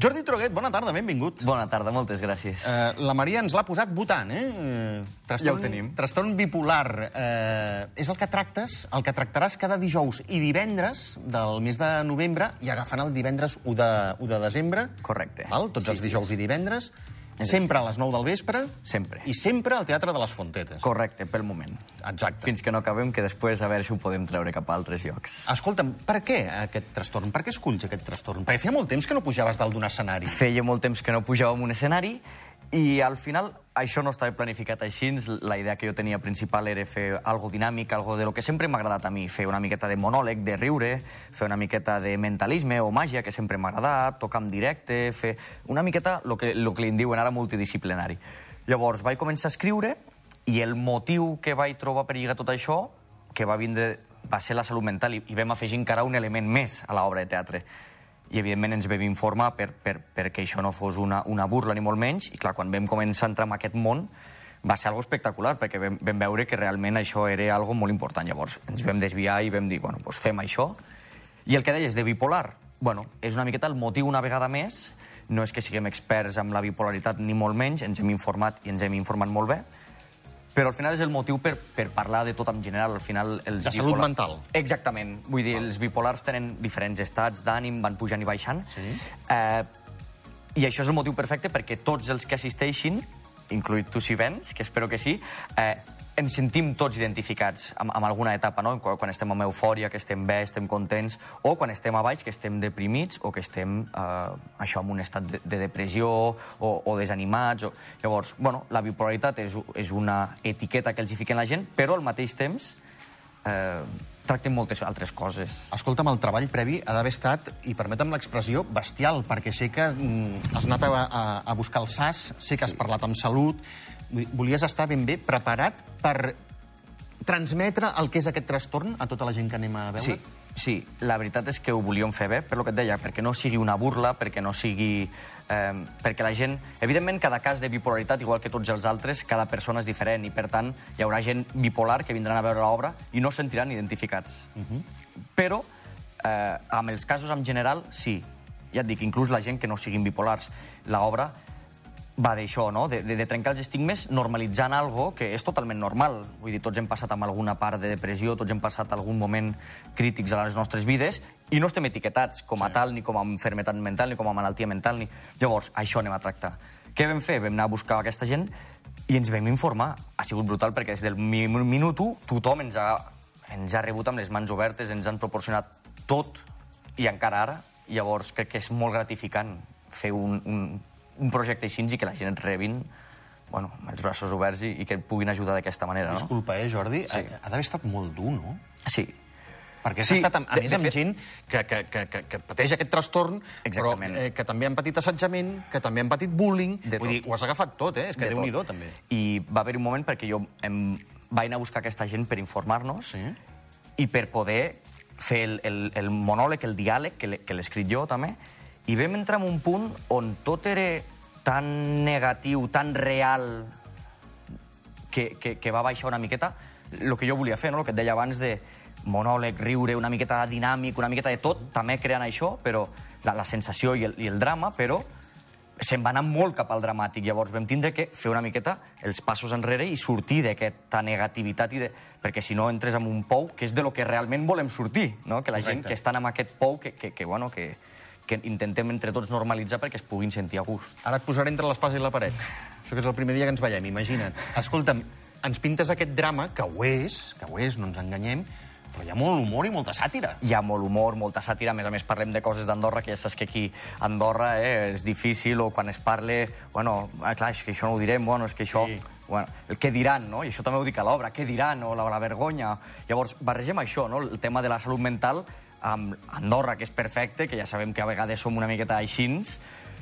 Jordi Troguet, bona tarda, benvingut. Bona tarda, moltes gràcies. Uh, la Maria ens l'ha posat votant, eh? Uh, Ja ho tenim. Trastorn bipolar. Uh, és el que tractes, el que tractaràs cada dijous i divendres del mes de novembre i agafant el divendres 1 de, 1 de desembre. Correcte. Val? Tots Sí, els sí. dijous i divendres. Sempre a les 9 del vespre. Sempre. I sempre al Teatre de les Fontetes. Correcte, pel moment. Exacte. Fins que no acabem, que després a veure si ho podem treure cap a altres llocs. Escolta'm, per què aquest trastorn? Per què esculls aquest trastorn? Perquè feia molt temps que no pujaves dalt d'un escenari. Feia molt temps que no pujàvem un escenari i al final això no estava planificat així. La idea que jo tenia principal era fer algo dinàmic, algo de lo que sempre m'ha agradat a mi, fer una miqueta de monòleg, de riure, fer una miqueta de mentalisme o màgia, que sempre m'ha agradat, tocar en directe, fer una miqueta lo que, lo que li en diuen ara multidisciplinari. Llavors vaig començar a escriure i el motiu que vaig trobar per lligar tot això, que va vindre va ser la salut mental i, i vam afegir encara un element més a l'obra de teatre i evidentment ens vam informar per, per, perquè això no fos una, una burla ni molt menys. I clar, quan vam començar a entrar en aquest món va ser algo espectacular perquè vam, vam veure que realment això era algo molt important. Llavors ens vam desviar i vam dir, bueno, doncs fem això. I el que deies de bipolar. Bueno, és una miqueta el motiu una vegada més. No és que siguem experts en la bipolaritat ni molt menys, ens hem informat i ens hem informat molt bé però al final és el motiu per, per parlar de tot en general. Al final, els De salut mental. Exactament. Vull dir, els bipolars tenen diferents estats d'ànim, van pujant i baixant. Sí. Eh, I això és el motiu perfecte perquè tots els que assisteixin, incluït tu si vens, que espero que sí, eh, ens sentim tots identificats amb, amb alguna etapa, no? Quan, quan estem amb eufòria, que estem bé, estem contents, o quan estem a baix, que estem deprimits, o que estem, eh, això, en un estat de, de depressió, o, o desanimats. O... Llavors, bueno, la bipolaritat és, és una etiqueta que els hi fiquen la gent, però al mateix temps eh, tracten moltes altres coses. Escolta'm, el treball previ ha d'haver estat, i permetem l'expressió, bestial, perquè sé que mm, has anat a, a, a buscar el SAS, sé que has parlat amb salut, volies estar ben bé preparat per transmetre el que és aquest trastorn a tota la gent que anem a veure? Sí, sí, la veritat és que ho volíem fer bé, per lo que et deia, perquè no sigui una burla, perquè no sigui... Eh, perquè la gent... Evidentment, cada cas de bipolaritat, igual que tots els altres, cada persona és diferent, i per tant hi haurà gent bipolar que vindran a veure l'obra i no es sentiran identificats. Però, eh, amb els casos en general, sí. Ja et dic, inclús la gent que no siguin bipolars. L'obra va d'això, no? De, de, de trencar els estigmes normalitzant algo que és totalment normal. Vull dir, tots hem passat amb alguna part de depressió, tots hem passat algun moment crítics a les nostres vides i no estem etiquetats com a sí. tal, ni com a enfermetat mental, ni com a malaltia mental. Ni... Llavors, això anem a tractar. Què vam fer? Vam anar a buscar aquesta gent i ens vam informar. Ha sigut brutal perquè des del mi- minut 1 tothom ens ha, ens ha rebut amb les mans obertes, ens han proporcionat tot i encara ara. Llavors, crec que és molt gratificant fer un, un, un projecte així i que la gent et rebin bueno, amb els braços oberts i, i que et puguin ajudar d'aquesta manera, no? Disculpa, eh, Jordi? Sí. Ha, ha d'haver estat molt dur, no? Sí. Perquè has Sí, estat, a de- més, de amb fet- gent que, que, que, que, que pateix aquest trastorn, Exactament. però eh, que també han patit assetjament, que també han patit bullying. De Vull tot. dir, ho has agafat tot, eh? És que déu-n'hi-do, també. I va haver un moment perquè jo em vaig anar a buscar aquesta gent per informar-nos Sí. i per poder fer el, el, el monòleg, el diàleg, que l'he escrit jo també, i vam entrar en un punt on tot era tan negatiu, tan real, que, que, que va baixar una miqueta el que jo volia fer, no? el que et deia abans de monòleg, riure, una miqueta dinàmic, una miqueta de tot, també creant això, però la, la sensació i el, i el drama, però se'n va anar molt cap al dramàtic. Llavors vam tindre que fer una miqueta els passos enrere i sortir d'aquesta negativitat, i de... perquè si no entres en un pou que és de lo que realment volem sortir, no? que la gent Correcte. que estan en aquest pou que, que, que, bueno, que, que intentem entre tots normalitzar perquè es puguin sentir a gust. Ara et posaré entre l'espasa i la paret. Això que és el primer dia que ens veiem, imagina't. Escolta'm, ens pintes aquest drama, que ho és, que ho és, no ens enganyem, però hi ha molt humor i molta sàtira. hi ha molt humor, molta sàtira, a més a més parlem de coses d'Andorra, que ja saps que aquí a Andorra eh, és difícil, o quan es parle, bueno, ah, clar, és que això no ho direm, bueno, és que això... Sí. Bueno, el què diran, no? I això també ho dic a l'obra, què diran, o la, la vergonya. Llavors, barregem això, no? El tema de la salut mental amb Andorra, que és perfecte, que ja sabem que a vegades som una miqueta aixins.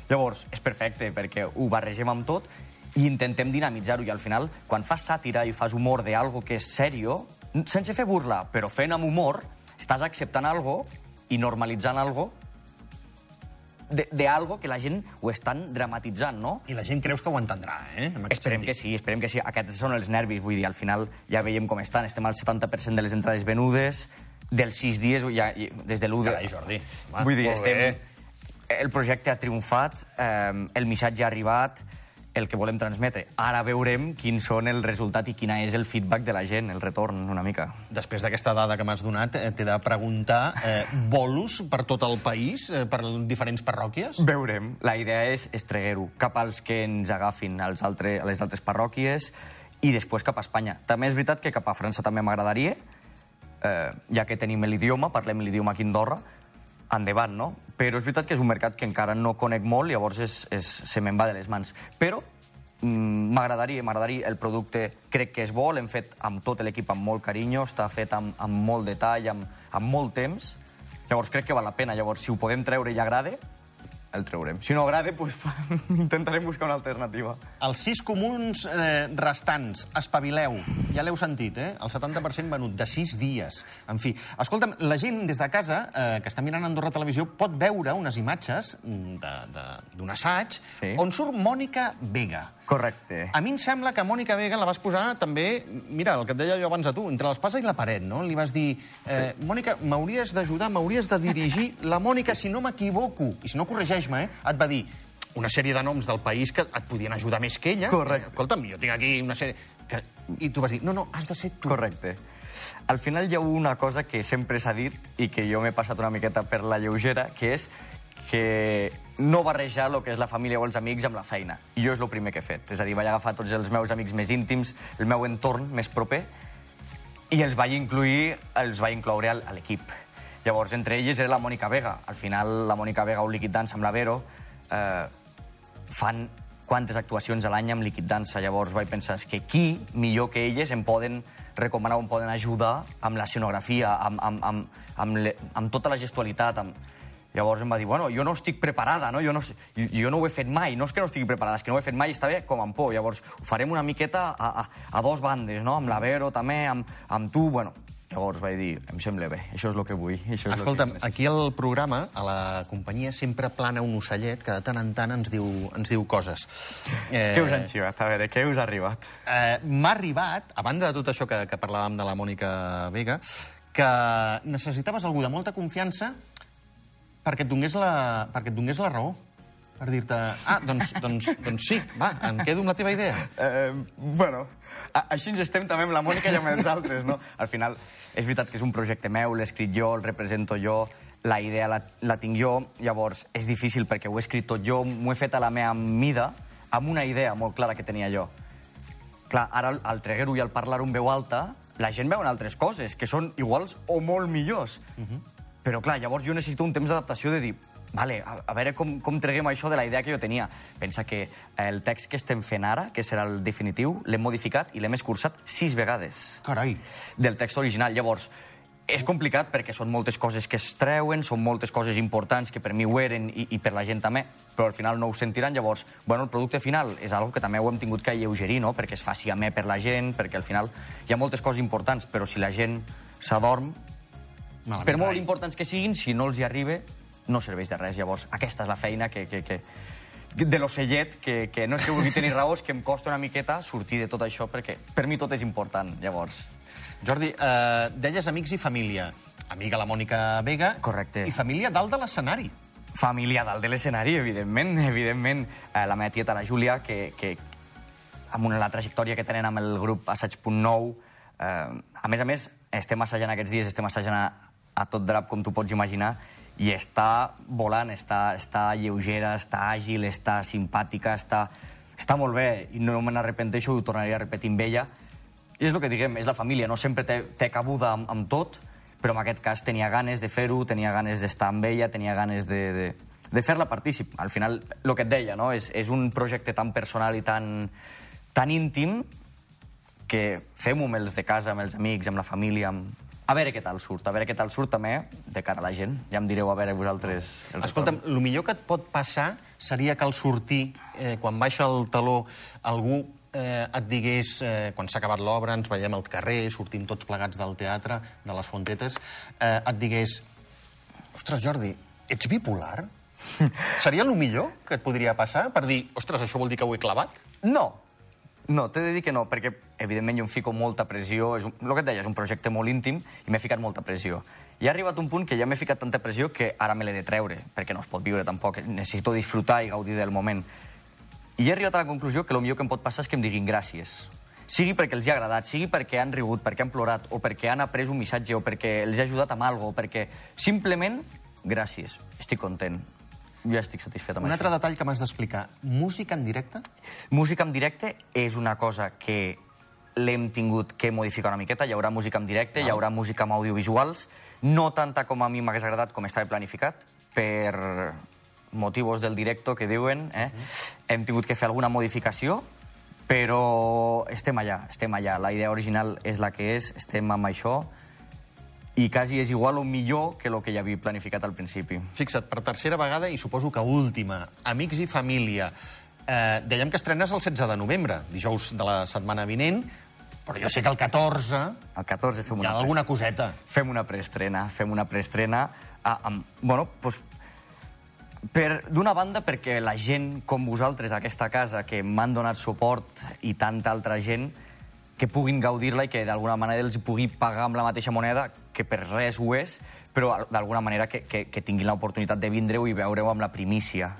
Llavors, és perfecte, perquè ho barregem amb tot i intentem dinamitzar-ho. I al final, quan fas sàtira i fas humor d'algo que és sèrio, sense fer burla, però fent amb humor, estàs acceptant algo i normalitzant algo de, de algo que la gent ho estan dramatitzant, no? I la gent creus que ho entendrà, eh? En Esperem sentit. que sí, esperem que sí. Aquests són els nervis, vull dir, al final ja veiem com estan. Estem al 70% de les entrades venudes, dels sis dies, ja, des de l'1 de... Carai, Jordi. Va, vull dir, estem... bé. el projecte ha triomfat, eh, el missatge ha arribat, el que volem transmetre. Ara veurem quins són el resultat i quina és el feedback de la gent, el retorn, una mica. Després d'aquesta dada que m'has donat, eh, t'he de preguntar eh, bolos per tot el país, eh, per diferents parròquies? Veurem. La idea és estreguer-ho cap als que ens agafin als altre, a les altres parròquies i després cap a Espanya. També és veritat que cap a França també m'agradaria, eh, ja que tenim l'idioma, parlem l'idioma aquí a Andorra, endavant, no? Però és veritat que és un mercat que encara no conec molt, llavors és, és, se me'n va de les mans. Però mm, m'agradaria, m'agradaria, el producte crec que és bo, l'hem fet amb tot l'equip amb molt carinyo, està fet amb, amb molt detall, amb, amb molt temps, llavors crec que val la pena. Llavors, si ho podem treure i agrada, el traurem. Si no agrada, pues, intentarem buscar una alternativa. Els sis comuns eh, restants, espavileu, ja l'heu sentit, eh? El 70% venut de sis dies. En fi, escolta'm, la gent des de casa eh, que està mirant Andorra Televisió pot veure unes imatges mm, d'un assaig sí. on surt Mònica Vega. Correcte. A mi em sembla que Mònica Vega la vas posar també, mira, el que et deia jo abans a tu, entre l'espasa i la paret, no? Li vas dir, eh, sí. Mònica, m'hauries d'ajudar, m'hauries de dirigir. La Mònica, si no m'equivoco, i si no corregeix-me, eh, et va dir una sèrie de noms del país que et podien ajudar més que ella. Correcte. Escolta'm, jo tinc aquí una sèrie... Que... I tu vas dir, no, no, has de ser tu. Correcte. Al final hi ha una cosa que sempre s'ha dit i que jo m'he passat una miqueta per la lleugera, que és que no barrejar el que és la família o els amics amb la feina. I jo és el primer que he fet. És a dir, vaig agafar tots els meus amics més íntims, el meu entorn més proper, i els vaig incluir, els vaig incloure a l'equip. Llavors, entre elles era la Mònica Vega. Al final, la Mònica Vega o Liquid Dance amb la Vero eh, fan quantes actuacions a l'any amb Liquid Dansa. Llavors vaig pensar, que qui millor que elles em poden recomanar o em poden ajudar amb la escenografia, amb, amb, amb, amb, le, amb tota la gestualitat, amb... Llavors em va dir, bueno, jo no estic preparada, no? Jo, no, jo, jo no ho he fet mai, no és que no estigui preparada, és que no ho he fet mai i està bé com amb por. Llavors ho farem una miqueta a, a, a dos bandes, no? Amb la Vero també, amb, amb tu, bueno, Llavors vaig dir, em sembla bé, això és el que vull. Això és Escolta'm, que... aquí al programa, a la companyia, sempre plana un ocellet que de tant en tant ens diu, ens diu coses. Eh... Què us han xivat? A veure, què us ha arribat? Eh, M'ha arribat, a banda de tot això que, que parlàvem de la Mònica Vega, que necessitaves algú de molta confiança perquè et donés la, perquè et donés la raó per dir-te, ah, doncs, doncs, doncs sí, va, em quedo amb la teva idea. Eh, bueno, així ens estem també amb la Mònica i amb els altres, no? Al final, és veritat que és un projecte meu, l'he escrit jo, el represento jo, la idea la, la tinc jo, llavors és difícil perquè ho he escrit tot jo, m'ho he fet a la meva mida, amb una idea molt clara que tenia jo. Clar, ara al treguer-ho i al parlar en veu alta, la gent veuen altres coses, que són iguals o molt millors. Uh -huh. Però clar, llavors jo necessito un temps d'adaptació de dir, Vale, a, a veure com, com treguem això de la idea que jo tenia. Pensa que el text que estem fent ara, que serà el definitiu, l'hem modificat i l'hem escurçat sis vegades. Carai. Del text original. Llavors, és complicat perquè són moltes coses que es treuen, són moltes coses importants que per mi ho eren i, i per la gent també, però al final no ho sentiran. Llavors, bueno, el producte final és algo que també ho hem tingut que alleugerir, no? perquè es faci a me per la gent, perquè al final hi ha moltes coses importants, però si la gent s'adorm, per molt importants que siguin, si no els hi arriba, no serveix de res. Llavors, aquesta és la feina que, que, que, de l'ocellet, que, que no és que vulgui tenir raó, és que em costa una miqueta sortir de tot això, perquè per mi tot és important, llavors. Jordi, eh, deies amics i família. Amiga la Mònica Vega. Correcte. I família dalt de l'escenari. Família dalt de l'escenari, evidentment. Evidentment, eh, la meva tieta, la Júlia, que, que amb una, la trajectòria que tenen amb el grup Assaig.9, eh, a més a més, estem assajant aquests dies, estem assajant a, tot drap, com tu pots imaginar, i està volant, està, està lleugera, està àgil, està simpàtica, està, està molt bé i no me n'arrepenteixo, ho tornaré a repetir amb ella. I és el que diguem, és la família, no sempre té, té cabuda amb, amb tot, però en aquest cas tenia ganes de fer-ho, tenia ganes d'estar amb ella, tenia ganes de, de, de fer-la partícip. Al final, el que et deia, no? és, és un projecte tan personal i tan, tan íntim que fem-ho amb els de casa, amb els amics, amb la família, amb, a veure què tal surt, a veure què tal surt també de cara a la gent. Ja em direu a veure vosaltres... El Escolta'm, el millor que et pot passar seria que al sortir, eh, quan baixa el taló, algú eh, et digués, eh, quan s'ha acabat l'obra, ens veiem al carrer, sortim tots plegats del teatre, de les Fontetes, eh, et digués, ostres, Jordi, ets bipolar? Seria el millor que et podria passar per dir, ostres, això vol dir que ho he clavat? No, no, t'he de dir que no, perquè evidentment jo em fico molta pressió, és un, el que et deia, és un projecte molt íntim i m'he ficat molta pressió. I ha arribat un punt que ja m'he ficat tanta pressió que ara me l'he de treure, perquè no es pot viure tampoc. Necessito disfrutar i gaudir del moment. I he arribat a la conclusió que el millor que em pot passar és que em diguin gràcies. Sigui perquè els hi ha agradat, sigui perquè han rigut, perquè han plorat, o perquè han après un missatge, o perquè els ha ajudat amb alguna cosa, o perquè simplement gràcies, estic content. Jo ja estic satisfet amb Un això. altre detall que m'has d'explicar. Música en directe? Música en directe és una cosa que l'hem tingut que modificar una miqueta. Hi haurà música en directe, hi haurà música amb audiovisuals, no tanta com a mi m'hagués agradat, com estava planificat, per motius del directo que diuen. Eh? Hem tingut que fer alguna modificació, però estem allà, estem allà. La idea original és la que és, estem amb això, i quasi és igual o millor que el que ja havia planificat al principi. Fixa't, per tercera vegada i suposo que última, Amics i família. Eh, dèiem que estrenes el 16 de novembre, dijous de la setmana vinent, però jo sé que el 14 El 14 fem hi una ha alguna coseta. fem una preestrena, fem una preestrena, ah, amb, bueno, doncs, per, d'una banda perquè la gent com vosaltres aquesta casa que m'han donat suport i tanta altra gent que puguin gaudir-la i que d'alguna manera els pugui pagar amb la mateixa moneda, que per res ho és, però d'alguna manera que, que, que tinguin l'oportunitat de vindre-ho i veure-ho amb la primícia.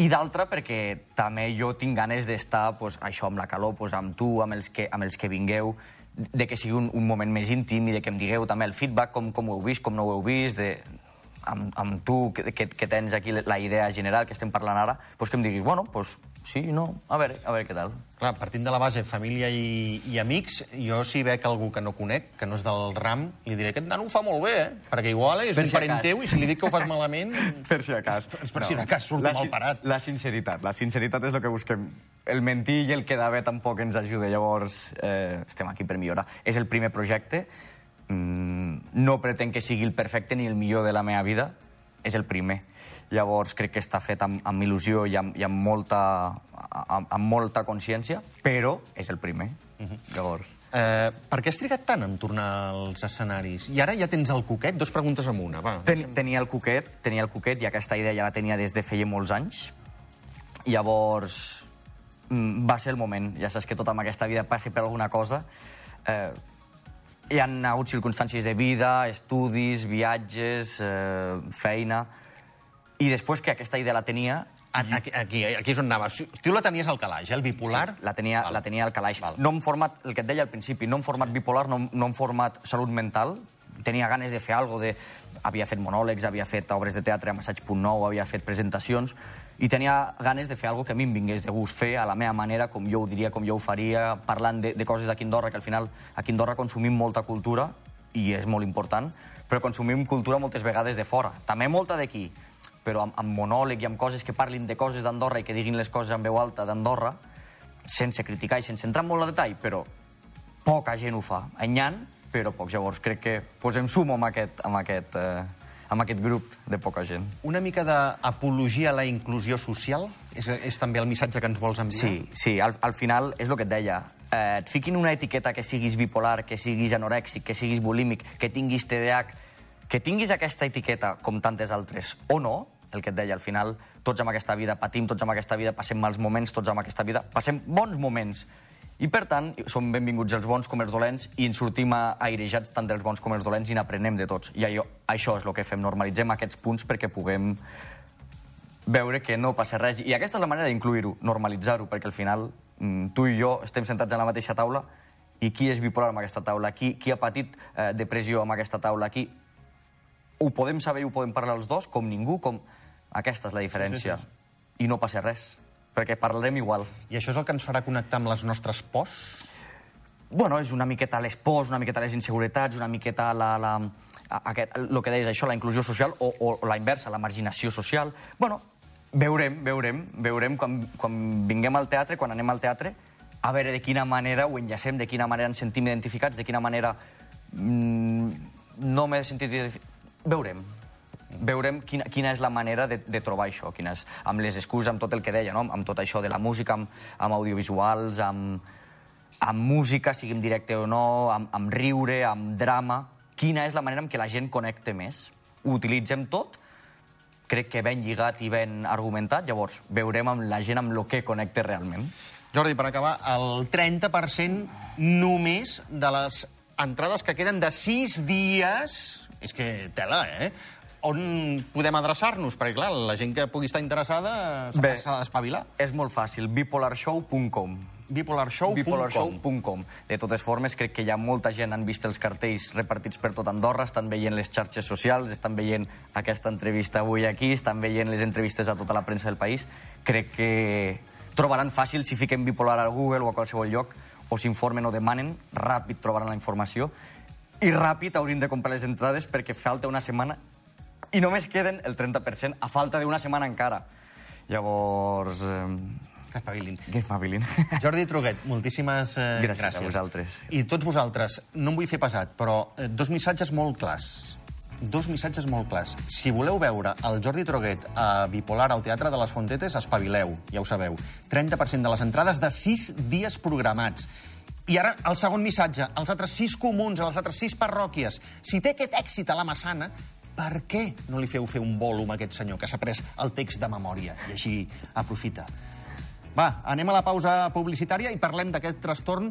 I d'altra perquè també jo tinc ganes d'estar pues, això amb la calor, pues, amb tu, amb els, que, amb els que vingueu, de que sigui un, un moment més íntim i de que em digueu també el feedback, com, com ho heu vist, com no ho heu vist, de, amb, amb tu, que, que, que tens aquí la idea general que estem parlant ara, pues que em diguis, bueno, pues sí, no, a veure, a veure què tal. Clar, partint de la base família i, i amics, jo si veig algú que no conec, que no és del RAM, li diré que aquest nano ho fa molt bé, eh? Perquè igual és Per un si parent teu i si li dic que ho fas malament... Per si acas. Per si de cas surt la, mal parat. La sinceritat, la sinceritat és el que busquem. El mentir i el quedar bé tampoc ens ajuda, llavors eh, estem aquí per millorar. És el primer projecte, mm, no pretenc que sigui el perfecte ni el millor de la meva vida, és el primer. Llavors crec que està fet amb, amb il·lusió i amb, i amb molta, amb, amb molta consciència, però és el primer. Llavors... Eh, per què has trigat tant en tornar als escenaris? I ara ja tens el coquet? Dos preguntes en una, va. Ten, tenia el coquet, tenia el coquet i aquesta idea ja la tenia des de feia molts anys. Llavors, mm, va ser el moment. Ja saps que tota amb aquesta vida passi per alguna cosa. Eh, hi han hagut circumstàncies de vida, estudis, viatges, eh, feina... I després que aquesta idea la tenia, Aquí, aquí, aquí és on anava. Tu la tenies al calaix, eh, el bipolar? Sí, la tenia, Val. la tenia al calaix. Val. No en format, el que et deia al principi, no en format bipolar, no, no en format salut mental. Tenia ganes de fer alguna de... Havia fet monòlegs, havia fet obres de teatre a Massaig.9, havia fet presentacions, i tenia ganes de fer alguna que a mi em vingués de gust fer a la meva manera, com jo ho diria, com jo ho faria, parlant de, de coses d'aquí Andorra, que al final aquí a Andorra consumim molta cultura, i és molt important, però consumim cultura moltes vegades de fora. També molta d'aquí, però amb, amb monòleg i amb coses que parlin de coses d'Andorra i que diguin les coses en veu alta d'Andorra, sense criticar i sense entrar en molt al detall, però poca gent ho fa. Ha, però pocs. Llavors crec que pues, em sumo amb aquest, amb, aquest, eh, amb aquest grup de poca gent. Una mica d'apologia a la inclusió social? És, és també el missatge que ens vols enviar? Sí, sí, al, al final és el que et deia. Eh, et fiquin una etiqueta que siguis bipolar, que siguis anorèxic, que siguis bulímic, que tinguis TDAH, que tinguis aquesta etiqueta com tantes altres o no, el que et deia, al final tots amb aquesta vida patim, tots amb aquesta vida passem mals moments, tots amb aquesta vida passem bons moments. I, per tant, som benvinguts els bons com els dolents i ens sortim airejats tant dels bons com els dolents i n'aprenem de tots. I allò, això és el que fem, normalitzem aquests punts perquè puguem veure que no passa res. I aquesta és la manera d'incluir-ho, normalitzar-ho, perquè al final mm, tu i jo estem sentats a la mateixa taula i qui és bipolar amb aquesta taula, qui, qui ha patit eh, depressió amb aquesta taula, qui... Ho podem saber i ho podem parlar els dos, com ningú, com... Aquesta és la diferència. Sí, sí, I no passa res, perquè parlarem igual. I això és el que ens farà connectar amb les nostres pors? Bueno, és una miqueta les pors, una miqueta les inseguretats, una miqueta la, la, aquest, el que deies, això, la inclusió social, o, o, o la inversa, la marginació social. Bueno, veurem, veurem, veurem quan, quan vinguem al teatre, quan anem al teatre, a veure de quina manera ho enllacem, de quina manera ens sentim identificats, de quina manera mm, no m'he sentit. Veurem. Veurem quina, quina és la manera de, de trobar això, quina és, amb les excuses, amb tot el que deia, no? amb tot això de la música, amb, amb audiovisuals, amb, amb música, sigui en directe o no, amb, amb riure, amb drama... Quina és la manera en què la gent connecte més? Ho utilitzem tot, crec que ben lligat i ben argumentat, llavors veurem amb la gent amb el que connecte realment. Jordi, per acabar, el 30% només de les entrades que queden de 6 dies És que tela, eh? On podem adreçar-nos? Perquè, clar, la gent que pugui estar interessada s'ha d'espavilar. És molt fàcil, bipolarshow.com Bipolarshow.com. bipolarshow.com. De totes formes, crec que ha molta gent han vist els cartells repartits per tot Andorra, estan veient les xarxes socials, estan veient aquesta entrevista avui aquí, estan veient les entrevistes a tota la premsa del país. Crec que trobaran fàcil si fiquem bipolar al Google o a qualsevol lloc, o s'informen o demanen, ràpid trobaran la informació, i ràpid haurien de comprar les entrades perquè falta una setmana i només queden el 30% a falta d'una setmana encara. Llavors... Eh, Que espavilin. que espavilin. Jordi Truguet, moltíssimes eh, Gràcies gràcies. a vosaltres. I tots vosaltres, no em vull fer pesat, però eh, dos missatges molt clars. Dos missatges molt clars. Si voleu veure el Jordi Troguet a Bipolar al Teatre de les Fontetes, espavileu, ja ho sabeu. 30% de les entrades de 6 dies programats. I ara, el segon missatge, als altres sis comuns, a les altres sis parròquies. Si té aquest èxit a la Massana, per què no li feu fer un volum a aquest senyor que s'ha pres el text de memòria i així aprofita? Va, anem a la pausa publicitària i parlem d'aquest trastorn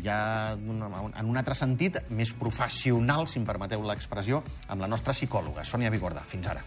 ja en un altre sentit, més professional, si em permeteu l'expressió, amb la nostra psicòloga, Sònia Vigorda. Fins ara.